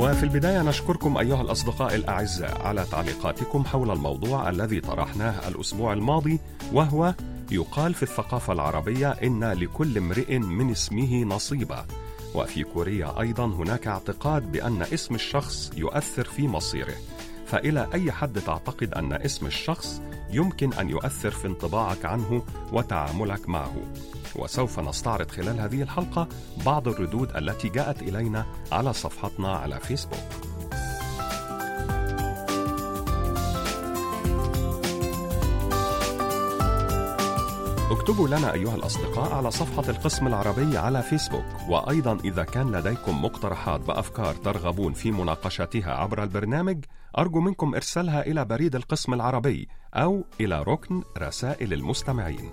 وفي البداية نشكركم أيها الأصدقاء الأعزاء على تعليقاتكم حول الموضوع الذي طرحناه الأسبوع الماضي وهو يقال في الثقافة العربية إن لكل امرئ من اسمه نصيبة. وفي كوريا أيضا هناك اعتقاد بأن اسم الشخص يؤثر في مصيره. فإلى أي حد تعتقد أن اسم الشخص يمكن أن يؤثر في انطباعك عنه وتعاملك معه. وسوف نستعرض خلال هذه الحلقة بعض الردود التي جاءت إلينا على صفحتنا على فيسبوك. اكتبوا لنا أيها الأصدقاء على صفحة القسم العربي على فيسبوك. وأيضا إذا كان لديكم مقترحات بأفكار ترغبون في مناقشتها عبر البرنامج أرجو منكم إرسالها إلى بريد القسم العربي أو إلى ركن رسائل المستمعين.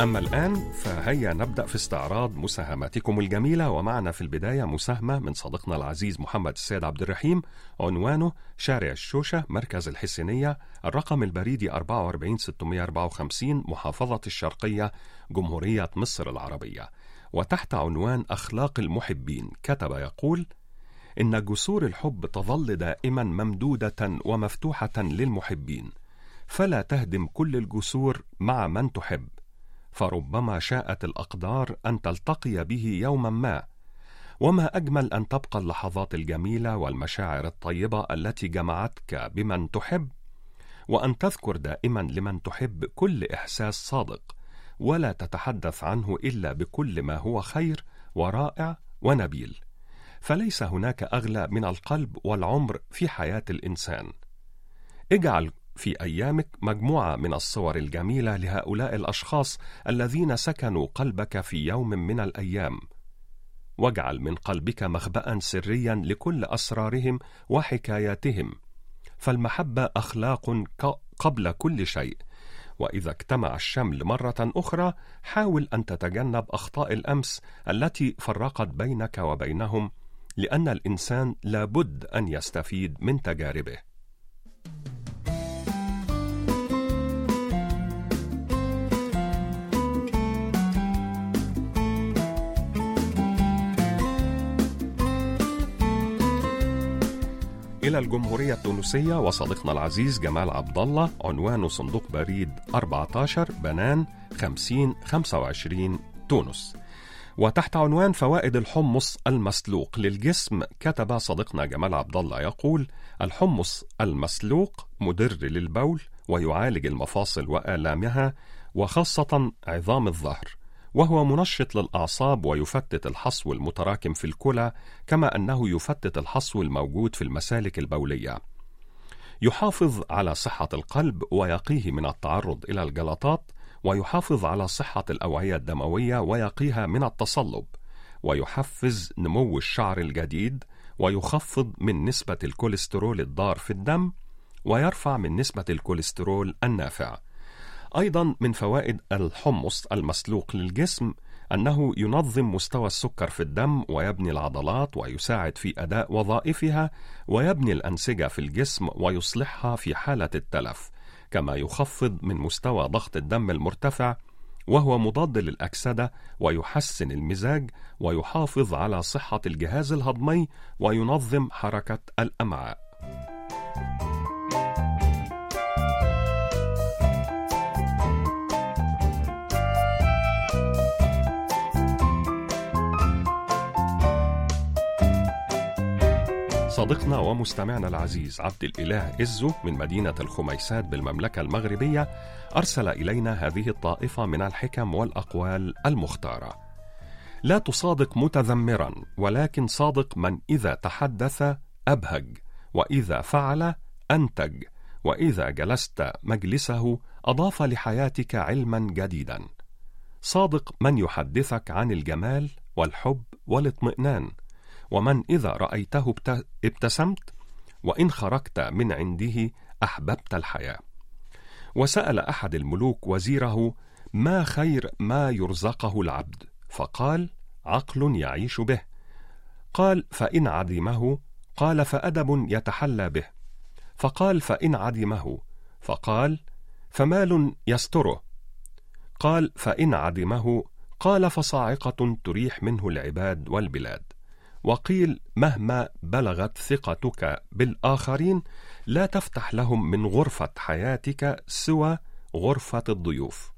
أما الآن فهيا نبدأ في استعراض مساهماتكم الجميلة. ومعنا في البداية مساهمة من صديقنا العزيز محمد السيد عبد الرحيم عنوانه شارع الشوشة مركز الحسينية الرقم البريدي 44654 محافظة الشرقية جمهورية مصر العربية. وتحت عنوان أخلاق المحبين كتب يقول إن جسور الحب تظل دائما ممدودة ومفتوحة للمحبين فلا تهدم كل الجسور مع من تحب فربما شاءت الأقدار أن تلتقي به يوما ما وما أجمل أن تبقى اللحظات الجميلة والمشاعر الطيبة التي جمعتك بمن تحب وأن تذكر دائما لمن تحب كل إحساس صادق. ولا تتحدث عنه إلا بكل ما هو خير ورائع ونبيل. فليس هناك أغلى من القلب والعمر في حياة الإنسان. اجعل في أيامك مجموعة من الصور الجميلة لهؤلاء الأشخاص الذين سكنوا قلبك في يوم من الأيام. واجعل من قلبك مخبأ سريا لكل أسرارهم وحكاياتهم. فالمحبة أخلاق قبل كل شيء. وإذا اجتمع الشمل مرة أخرى حاول أن تتجنب أخطاء الأمس التي فرقت بينك وبينهم لأن الإنسان لابد أن يستفيد من تجاربه. إلى الجمهورية التونسية وصديقنا العزيز جمال عبد الله عنوان صندوق بريد 14 بنان 50 25 تونس. وتحت عنوان فوائد الحمص المسلوق للجسم كتب صديقنا جمال عبد الله يقول الحمص المسلوق مدر للبول ويعالج المفاصل وآلامها وخاصة عظام الظهر. وهو منشط للأعصاب ويفتت الحصو المتراكم في الكلى كما أنه يفتت الحصو الموجود في المسالك البولية. يحافظ على صحة القلب ويقيه من التعرض إلى الجلطات ويحافظ على صحة الأوعية الدموية ويقيها من التصلب ويحفز نمو الشعر الجديد ويخفض من نسبة الكوليسترول الضار في الدم ويرفع من نسبة الكوليسترول النافع. أيضا من فوائد الحمص المسلوق للجسم أنه ينظم مستوى السكر في الدم ويبني العضلات ويساعد في أداء وظائفها ويبني الأنسجة في الجسم ويصلحها في حالة التلف كما يخفض من مستوى ضغط الدم المرتفع وهو مضاد للأكسدة ويحسن المزاج ويحافظ على صحة الجهاز الهضمي وينظم حركة الأمعاء. صديقنا ومستمعنا العزيز عبد الإله إزو من مدينة الخميسات بالمملكة المغربية أرسل إلينا هذه الطائفة من الحكم والأقوال المختارة. لا تصادق متذمرا ولكن صادق من إذا تحدث أبهج وإذا فعل أنتج وإذا جلست مجلسه أضاف لحياتك علما جديدا. صادق من يحدثك عن الجمال والحب والاطمئنان ومن إذا رأيته ابتسمت وإن خرجت من عنده أحببت الحياة. وسأل أحد الملوك وزيره ما خير ما يرزقه العبد؟ فقال عقل يعيش به. قال فإن عدمه قال فأدب يتحلى به. فقال فإن عدمه فقال فمال يستره. قال فإن عدمه قال فصاعقة تريح منه العباد والبلاد. وقيل مهما بلغت ثقتك بالآخرين لا تفتح لهم من غرفة حياتك سوى غرفة الضيوف.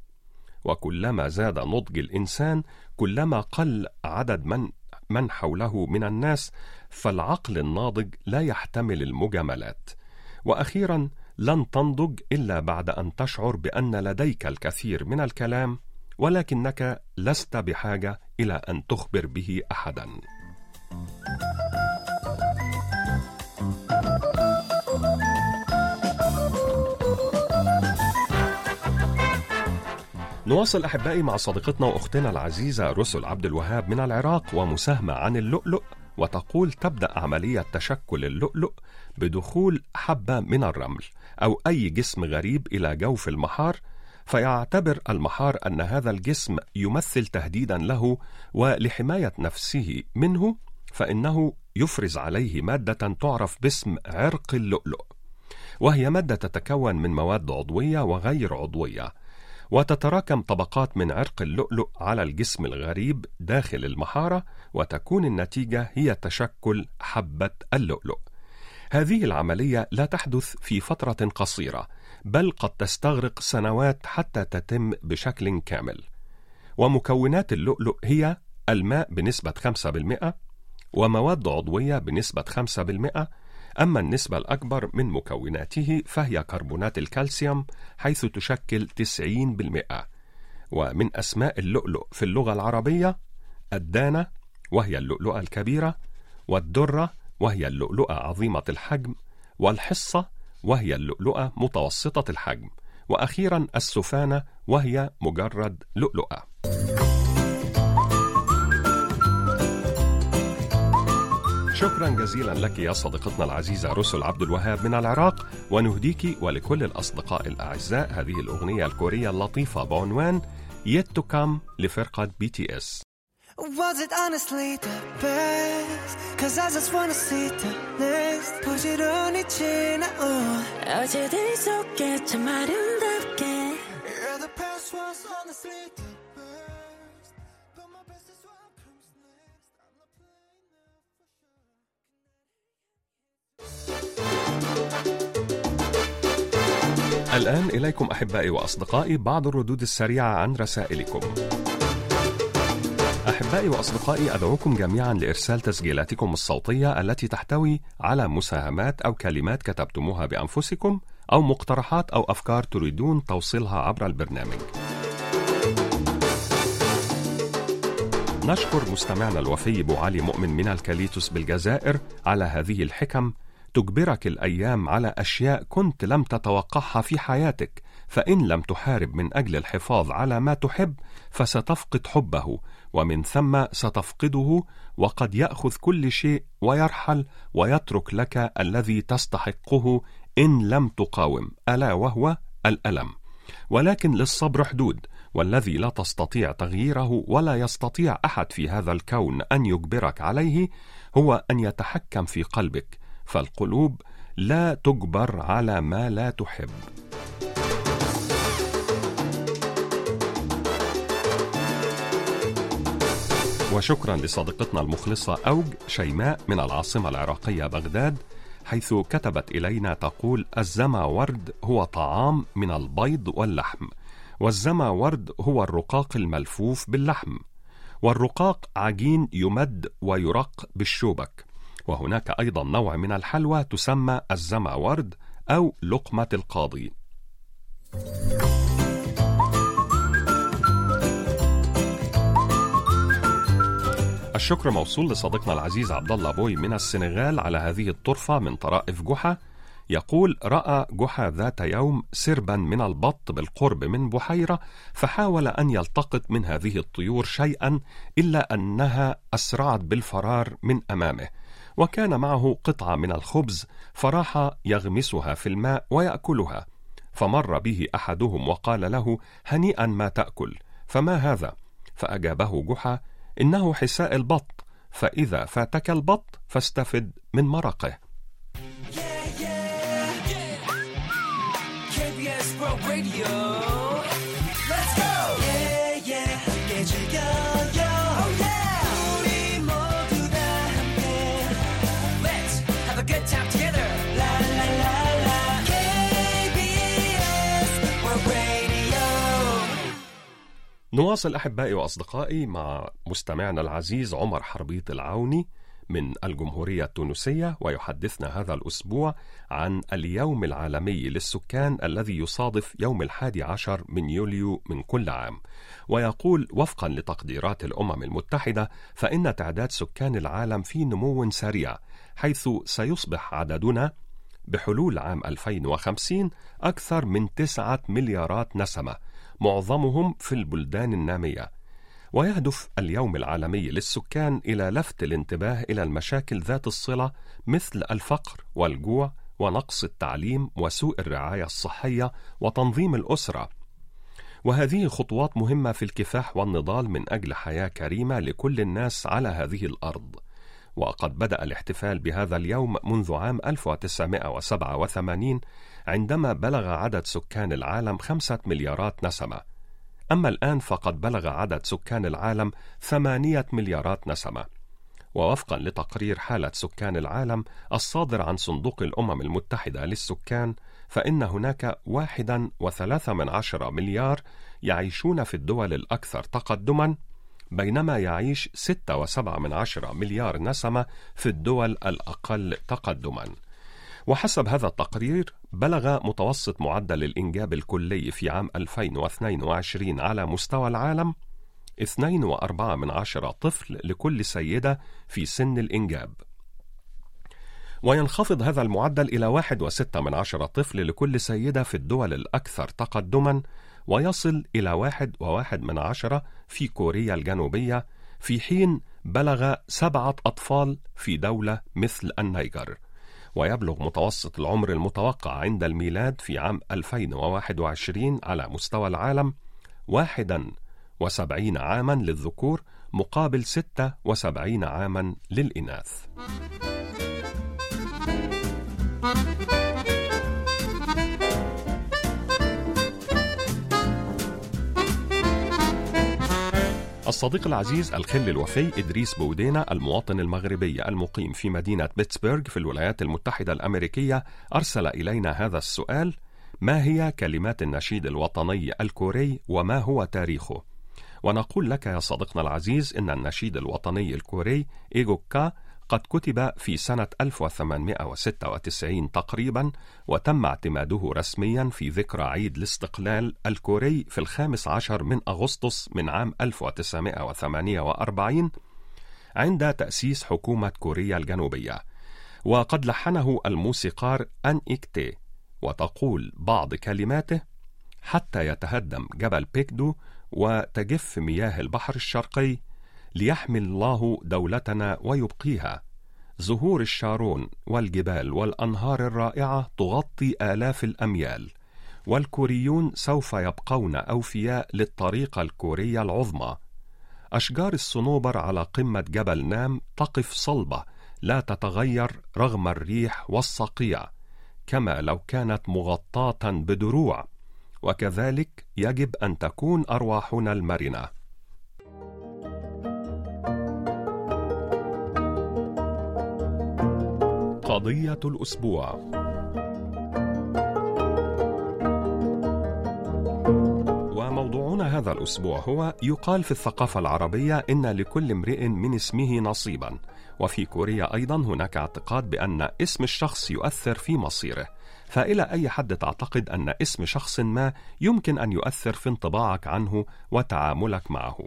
وكلما زاد نضج الإنسان كلما قل عدد من من حوله من الناس فالعقل الناضج لا يحتمل المجاملات. وأخيرا لن تنضج إلا بعد أن تشعر بأن لديك الكثير من الكلام ولكنك لست بحاجة إلى أن تخبر به احدا. نواصل أحبائي مع صديقتنا وأختنا العزيزة رسل عبد الوهاب من العراق ومساهمة عن اللؤلؤ وتقول تبدأ عملية تشكل اللؤلؤ بدخول حبة من الرمل أو أي جسم غريب إلى جوف المحار فيعتبر المحار أن هذا الجسم يمثل تهديدا له ولحماية نفسه منه فإنه يفرز عليه مادة تعرف باسم عرق اللؤلؤ وهي مادة تتكون من مواد عضوية وغير عضوية. وتتراكم طبقات من عرق اللؤلؤ على الجسم الغريب داخل المحارة وتكون النتيجة هي تشكل حبة اللؤلؤ. هذه العملية لا تحدث في فترة قصيرة بل قد تستغرق سنوات حتى تتم بشكل كامل. ومكونات اللؤلؤ هي الماء بنسبة 5% ومواد عضوية بنسبة 5% أما النسبة الأكبر من مكوناته فهي كربونات الكالسيوم حيث تشكل 90% ومن أسماء اللؤلؤ في اللغة العربية الدانة وهي اللؤلؤة الكبيرة والدرة وهي اللؤلؤة عظيمة الحجم والحصة وهي اللؤلؤة متوسطة الحجم وأخيرا السفانة وهي مجرد لؤلؤة. شكرا جزيلا لك يا صديقتنا العزيزة رسل عبد الوهاب من العراق ونهديك ولكل الأصدقاء الأعزاء. هذه الأغنية الكورية اللطيفة بعنوان Yet to Come لفرقة بي تي اس Was it honestly the best? Cause I just wanna see the list. Put it on it, China, 부지런히 지나온 어제들 속에 참 아름답게. Yeah, the past was honestly the الآن إليكم أحبائي وأصدقائي بعض الردود السريعة عن رسائلكم أحبائي وأصدقائي أدعوكم جميعا لإرسال تسجيلاتكم الصوتية التي تحتوي على مساهمات أو كلمات كتبتموها بأنفسكم أو مقترحات أو أفكار تريدون توصيلها عبر البرنامج. نشكر مستمعنا الوفي بو علي مؤمن من الكاليتوس بالجزائر على هذه الحكم تجبرك الأيام على أشياء كنت لم تتوقعها في حياتك فإن لم تحارب من أجل الحفاظ على ما تحب فستفقد حبه ومن ثم ستفقده وقد يأخذ كل شيء ويرحل ويترك لك الذي تستحقه إن لم تقاوم ألا وهو الألم. ولكن للصبر حدود والذي لا تستطيع تغييره ولا يستطيع أحد في هذا الكون أن يجبرك عليه هو أن يتحكم في قلبك فالقلوب لا تجبر على ما لا تحب. وشكرا لصديقتنا المخلصة أوج شيماء من العاصمة العراقية بغداد حيث كتبت إلينا تقول الزما ورد هو طعام من البيض واللحم والزما ورد هو الرقاق الملفوف باللحم والرقاق عجين يمد ويرق بالشوبك وهناك أيضا نوع من الحلوى تسمى الزما ورد أو لقمة القاضي. الشكر موصول لصديقنا العزيز عبد الله بوي من السنغال على هذه الطرفة من طرائف جحا. يقول رأى جحا ذات يوم سربا من البط بالقرب من بحيرة فحاول أن يلتقط من هذه الطيور شيئا إلا أنها أسرعت بالفرار من أمامه. وكان معه قطعة من الخبز فراح يغمسها في الماء ويأكلها. فمر به أحدهم وقال له هنيئا ما تأكل فما هذا؟ فأجابه جحا إنه حساء البط فإذا فاتك البط فاستفد من مرقه. نواصل أحبائي وأصدقائي مع مستمعنا العزيز عمر حربيط العوني من الجمهورية التونسية ويحدثنا هذا الأسبوع عن اليوم العالمي للسكان الذي يصادف يوم الحادي عشر من يوليو من كل عام. ويقول وفقا لتقديرات الأمم المتحدة فإن تعداد سكان العالم في نمو سريع حيث سيصبح عددنا بحلول عام 2050 أكثر من تسعة مليارات نسمة. معظمهم في البلدان النامية. ويهدف اليوم العالمي للسكان إلى لفت الانتباه إلى المشاكل ذات الصلة مثل الفقر والجوع ونقص التعليم وسوء الرعاية الصحية وتنظيم الأسرة. وهذه خطوات مهمة في الكفاح والنضال من أجل حياة كريمة لكل الناس على هذه الأرض. وقد بدأ الاحتفال بهذا اليوم منذ عام 1987 عندما بلغ عدد سكان العالم خمسة مليارات نسمة. أما الآن فقد بلغ عدد سكان العالم ثمانية مليارات نسمة. ووفقا لتقرير حالة سكان العالم الصادر عن صندوق الأمم المتحدة للسكان فإن هناك واحدا وثلاثة من عشرة مليار يعيشون في الدول الأكثر تقدما بينما يعيش ستة وسبعة من عشرة مليار نسمة في الدول الأقل تقدما. وحسب هذا التقرير بلغ متوسط معدل الإنجاب الكلي في عام 2022 على مستوى العالم 2.4 من عشرة طفل لكل سيدة في سن الإنجاب. وينخفض هذا المعدل إلى 1.6 من عشرة طفل لكل سيدة في الدول الأكثر تقدما ويصل إلى واحد وواحد من عشرة في كوريا الجنوبية في حين بلغ سبعة أطفال في دولة مثل النيجر ويبلغ متوسط العمر المتوقع عند الميلاد في عام 2021 على مستوى العالم 71 عاما للذكور مقابل 76 عاما للإناث. الصديق العزيز الخل الوفي إدريس بودينا المواطن المغربي المقيم في مدينة بيتسبرغ في الولايات المتحدة الأمريكية أرسل إلينا هذا السؤال ما هي كلمات النشيد الوطني الكوري وما هو تاريخه؟ ونقول لك يا صديقنا العزيز إن النشيد الوطني الكوري إيغوكا قد كتب في سنة 1896 تقريبا وتم اعتماده رسميا في ذكرى عيد الاستقلال الكوري في الخامس عشر من أغسطس من عام 1948 عند تأسيس حكومة كوريا الجنوبية. وقد لحنه الموسيقار أن إكتي وتقول بعض كلماته حتى يتهدم جبل بيكدو وتجف مياه البحر الشرقي ليحمي الله دولتنا ويبقيها. زهور الشارون والجبال والأنهار الرائعة تغطي آلاف الأميال والكوريون سوف يبقون أوفياء للطريقه الكوريه العظمى. أشجار الصنوبر على قمة جبل نام تقف صلبة لا تتغير رغم الريح والصقيع كما لو كانت مغطاة بدروع. وكذلك يجب أن تكون أرواحنا المرنة. قضية الأسبوع. وموضوعنا هذا الأسبوع هو يقال في الثقافة العربية إن لكل امرئ من اسمه نصيبا. وفي كوريا أيضا هناك اعتقاد بأن اسم الشخص يؤثر في مصيره. فإلى أي حد تعتقد أن اسم شخص ما يمكن أن يؤثر في انطباعك عنه وتعاملك معه؟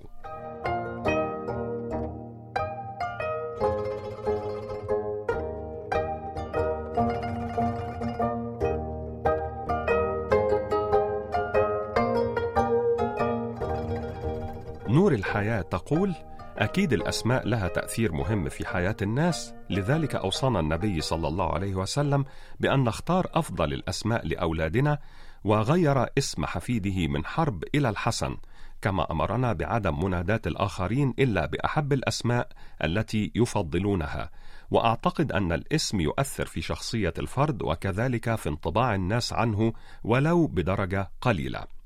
الحياة تقول أكيد الأسماء لها تأثير مهم في حياة الناس لذلك أوصانا النبي صلى الله عليه وسلم بأن نختار أفضل الأسماء لأولادنا وغير اسم حفيده من حرب إلى الحسن كما أمرنا بعدم مناداة الآخرين إلا بأحب الأسماء التي يفضلونها. وأعتقد أن الاسم يؤثر في شخصية الفرد وكذلك في انطباع الناس عنه ولو بدرجة قليلة.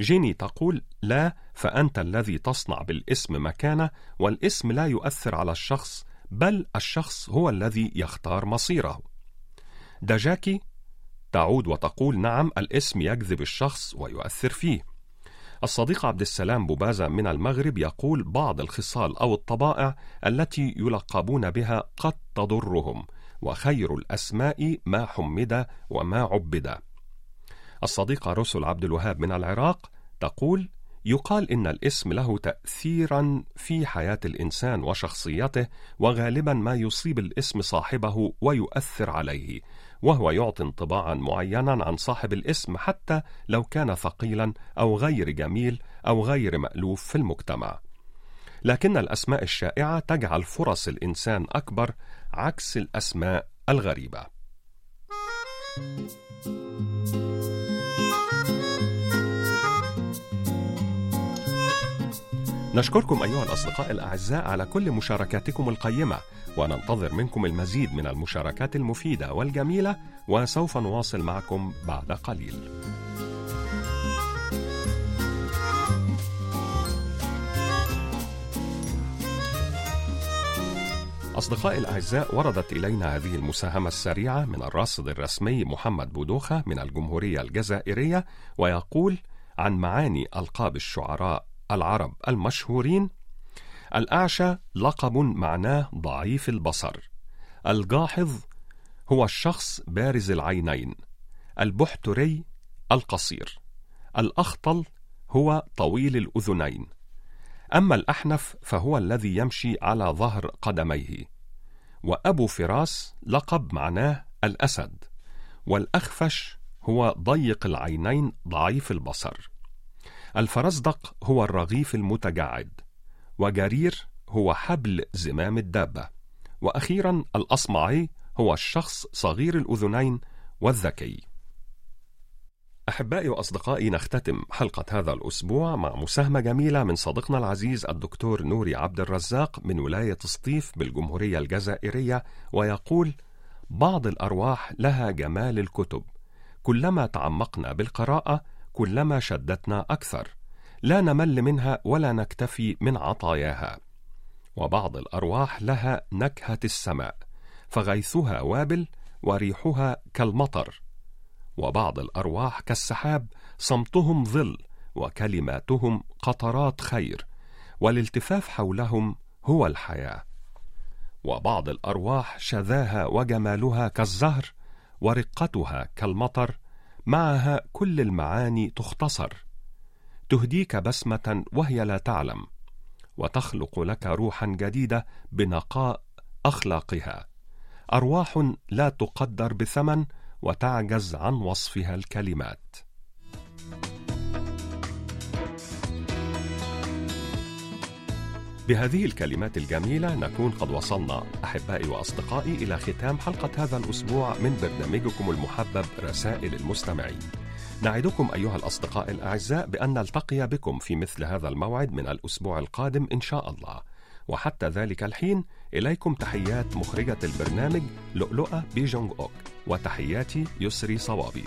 جيني تقول لا فأنت الذي تصنع بالاسم مكانة والاسم لا يؤثر على الشخص بل الشخص هو الذي يختار مصيره. دجاكي تعود وتقول نعم الاسم يجذب الشخص ويؤثر فيه. الصديق عبد السلام بوبازا من المغرب يقول بعض الخصال أو الطبائع التي يلقبون بها قد تضرهم وخير الأسماء ما حمد وما عبد. الصديقة رسل عبد الوهاب من العراق تقول يقال إن الاسم له تأثيرا في حياة الإنسان وشخصيته وغالبا ما يصيب الاسم صاحبه ويؤثر عليه وهو يعطي انطباعا معينا عن صاحب الاسم حتى لو كان ثقيلا أو غير جميل أو غير مألوف في المجتمع. لكن الأسماء الشائعة تجعل فرص الإنسان أكبر عكس الأسماء الغريبة. نشكركم أيها الأصدقاء الأعزاء على كل مشاركاتكم القيمة وننتظر منكم المزيد من المشاركات المفيدة والجميلة وسوف نواصل معكم بعد قليل. أصدقائي الأعزاء وردت إلينا هذه المساهمة السريعة من الراصد الرسمي محمد بودوخة من الجمهورية الجزائرية ويقول عن معاني ألقاب الشعراء العرب المشهورين. الأعشى لقب معناه ضعيف البصر. الجاحظ هو الشخص بارز العينين. البحتري القصير. الأخطل هو طويل الأذنين. أما الأحنف فهو الذي يمشي على ظهر قدميه. وأبو فراس لقب معناه الأسد. والأخفش هو ضيق العينين ضعيف البصر. الفرزدق هو الرغيف المتجعد وجرير هو حبل زمام الدابة وأخيرا الأصمعي هو الشخص صغير الأذنين والذكي. أحبائي وأصدقائي نختتم حلقة هذا الأسبوع مع مساهمة جميلة من صديقنا العزيز الدكتور نوري عبد الرزاق من ولاية سطيف بالجمهورية الجزائرية ويقول: بعض الأرواح لها جمال الكتب، كلما تعمقنا بالقراءة كلما شدتنا أكثر، لا نمل منها ولا نكتفي من عطاياها. وبعض الأرواح لها نكهة السماء، فغيثها وابل وريحها كالمطر. وبعض الأرواح كالسحاب صمتهم ظل وكلماتهم قطرات خير والالتفاف حولهم هو الحياة وبعض الأرواح شذاها وجمالها كالزهر ورقتها كالمطر معها كل المعاني تختصر. تهديك بسمة وهي لا تعلم. وتخلق لك روحا جديدة بنقاء أخلاقها. أرواح لا تقدر بثمن وتعجز عن وصفها الكلمات. بهذه الكلمات الجميلة نكون قد وصلنا أحبائي وأصدقائي إلى ختام حلقة هذا الأسبوع من برنامجكم المحبب رسائل المستمعين. نعدكم أيها الأصدقاء الأعزاء بأن نلتقي بكم في مثل هذا الموعد من الأسبوع القادم إن شاء الله. وحتى ذلك الحين إليكم تحيات مخرجة البرنامج لؤلؤة بيجونغ أوك وتحياتي يسري صوابي